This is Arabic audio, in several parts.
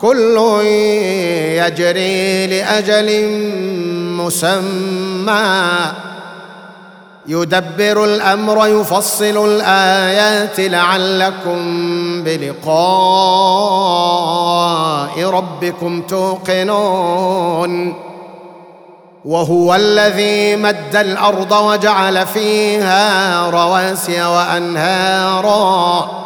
كل يجري لأجل مسمى. يدبر الأمر يفصل الآيات لعلكم بلقاء ربكم توقنون. وهو الذي مد الأرض وجعل فيها رواسي وأنهارا.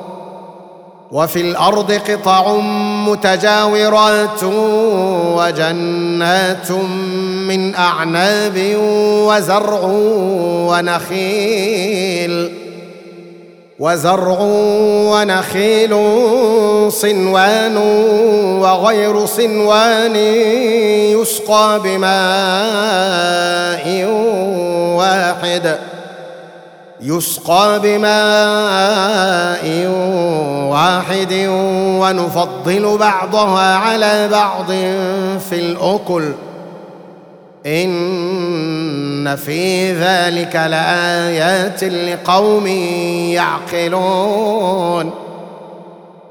وفي الأرض قطع متجاورات وجنات من أعناب وزرع ونخيل وزرع ونخيل صنوان وغير صنوان يسقى بماء واحد يسقى بماء واحد ونفضل بعضها على بعض في الأكل. إن في ذلك لآيات لقوم يعقلون.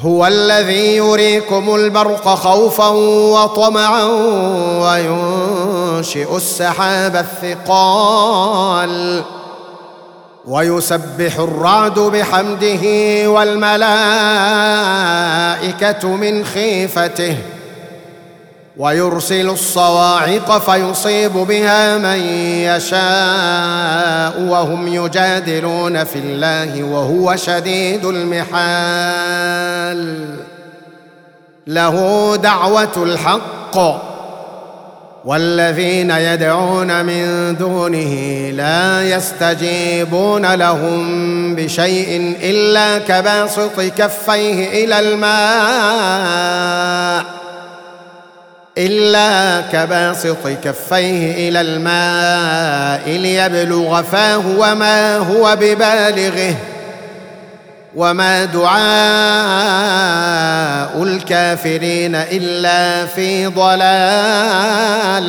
هو الذي يريكم البرق خوفا وطمعا وينشئ السحاب الثقال ويسبح الرعد بحمده والملائكة من خيفته ويرسل الصواعق فيصيب بها من يشاء وهم يجادلون في الله وهو شديد المحال. له دعوة الحق والذين يدعون من دونه لا يستجيبون لهم بشيء إلا كباسط كفيه إلى الماء. إلا كباسط كفيه إلى الماء ليبلغ فاه وما هو ببالغه وما دعاء الكافرين إلا في ضلال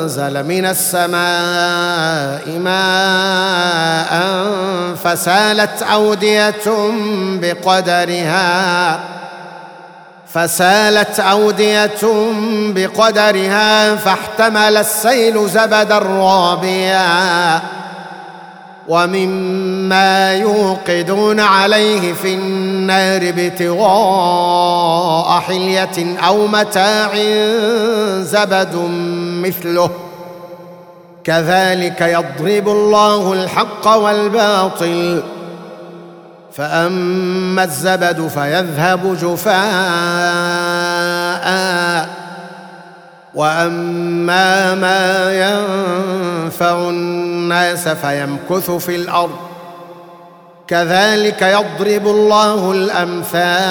أنزل من السماء ماء فسالت أودية بقدرها فسالت أودية بقدرها فاحتمل السيل زبدا رابيا ومما يوقدون عليه في النار ابتغاء حلية أو متاع زبد مثله. كذلك يضرب الله الحق والباطل. فأما الزبد فيذهب جفاء. وأما ما ينفع الناس فيمكث في الأرض. كذلك يضرب الله الأمثال.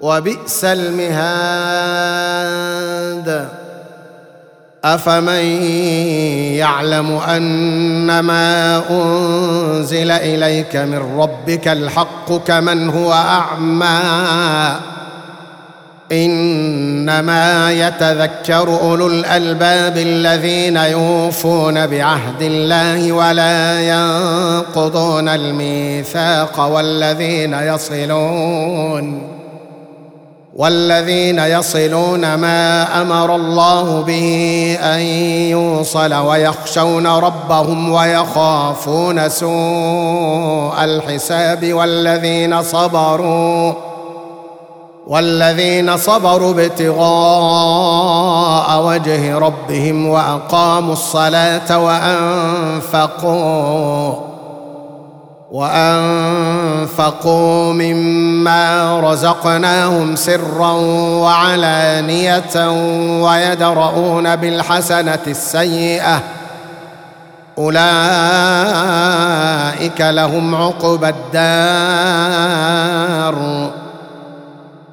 وبئس المهاد. أفمن يعلم أن ما أنزل إليك من ربك الحق كمن هو أعمى؟ إنما يتذكر أولو الألباب الذين يوفون بعهد الله ولا ينقضون الميثاق والذين يصلون. والذين يصلون ما أمر الله به أن يوصل ويخشون ربهم ويخافون سوء الحساب والذين صبروا والذين صبروا ابتغاء وجه ربهم وأقاموا الصلاة وأنفقوا وأنفقوا مما رزقناهم سرا وعلانية أولئك لهم عقبى الدار.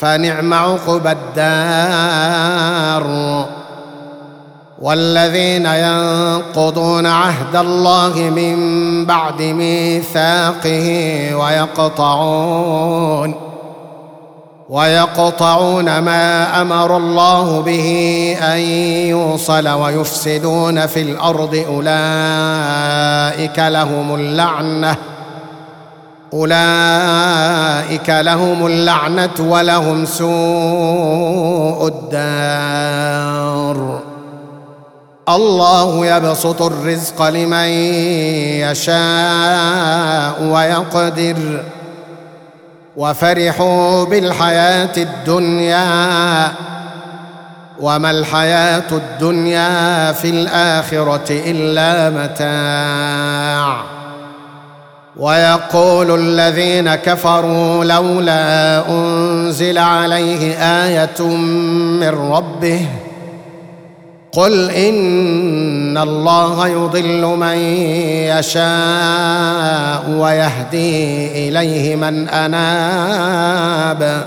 فنعم عقبى الدار. والذين ينقضون عهد الله من بعد ميثاقه ويقطعون ويقطعون ما أمر الله به أن يوصل ويفسدون في الأرض أولئك لهم اللعنة. أولئك لهم اللعنة ولهم سوء الدار. الله يبسط الرزق لمن يشاء ويقدر. وفرحوا بالحياة الدنيا. وما الحياة الدنيا في الآخرة إلا متاع. ويقول الذين كفروا لولا أنزل عليه آية من ربه قل إن الله يضل من يشاء ويهدي إليه من أناب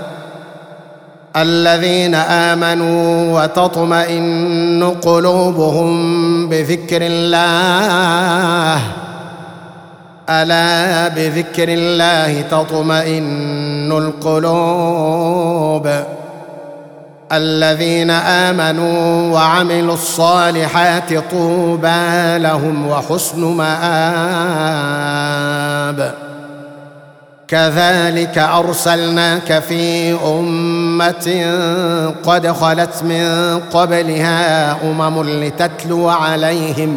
الذين آمنوا وتطمئن قلوبهم بذكر الله ألا بذكر الله تطمئن القلوب؟ الذين آمنوا وعملوا الصالحات طوبى لهم وحسن مآب. كذلك أرسلناك في أمة قد خلت من قبلها أمم لتتلو عليهم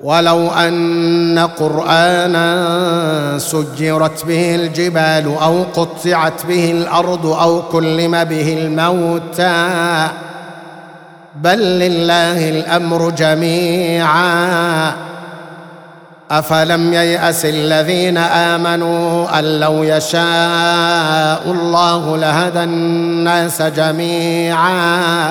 ولو أن قرآنا سجرت به الجبال أو قطعت به الأرض أو كلم به الموتى بل لله الأمر جميعا. أفلم ييأس الذين آمنوا أن لو يشاء الله لهدى الناس جميعا.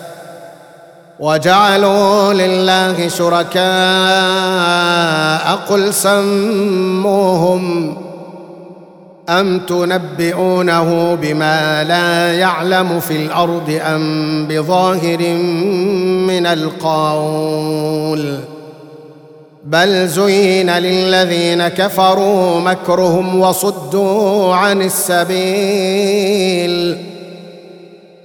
وجعلوا لله شركاء قل سموهم أم تنبئونه بما لا يعلم في الأرض أم بظاهر من القول بل زين للذين كفروا مكرهم وصدوا عن السبيل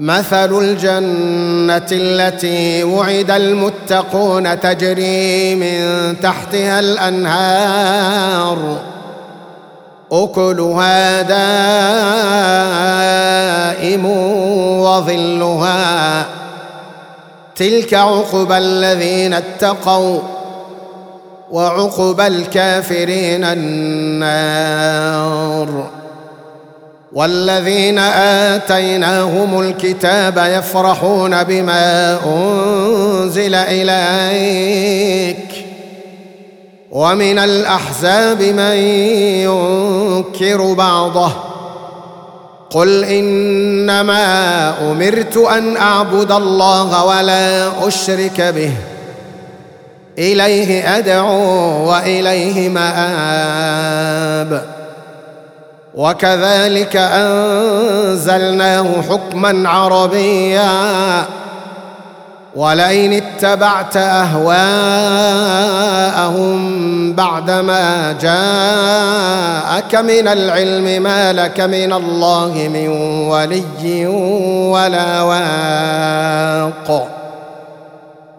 مثل الجنة التي وعد المتقون تجري من تحتها الأنهار. أكلها دائم وظلها. تلك عقبى الذين اتقوا وعقبى الكافرين النار. والذين آتيناهم الكتاب يفرحون بما أنزل إليك ومن الأحزاب من ينكر بعضه قل إنما أمرت أن أعبد الله ولا أشرك به إليه أدعو وإليه مآب وكذلك أنزلناه حكما عربيا. ولئن اتبعت أهواءهم بعدما جاءك من العلم ما لك من الله من ولي ولا واق.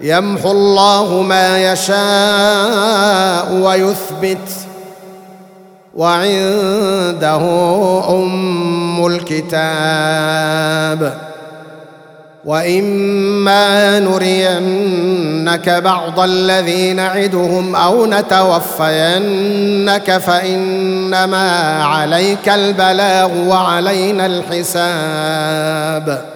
يمحو الله ما يشاء ويثبت. وعنده أم الكتاب. وإما نرينك بعض الذي نعدهم أو نتوفينك فإنما عليك البلاغ وعلينا الحساب.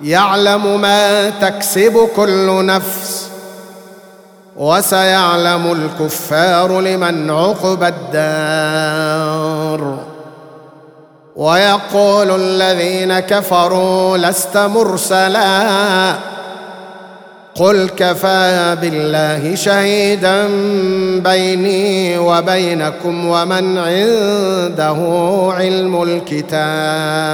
يعلم ما تكسب كل نفس وسيعلم الكفار لمن عقب الدار. ويقول الذين كفروا لست مرسلا قل كفى بالله شهيدا بيني وبينكم ومن عنده علم الكتاب.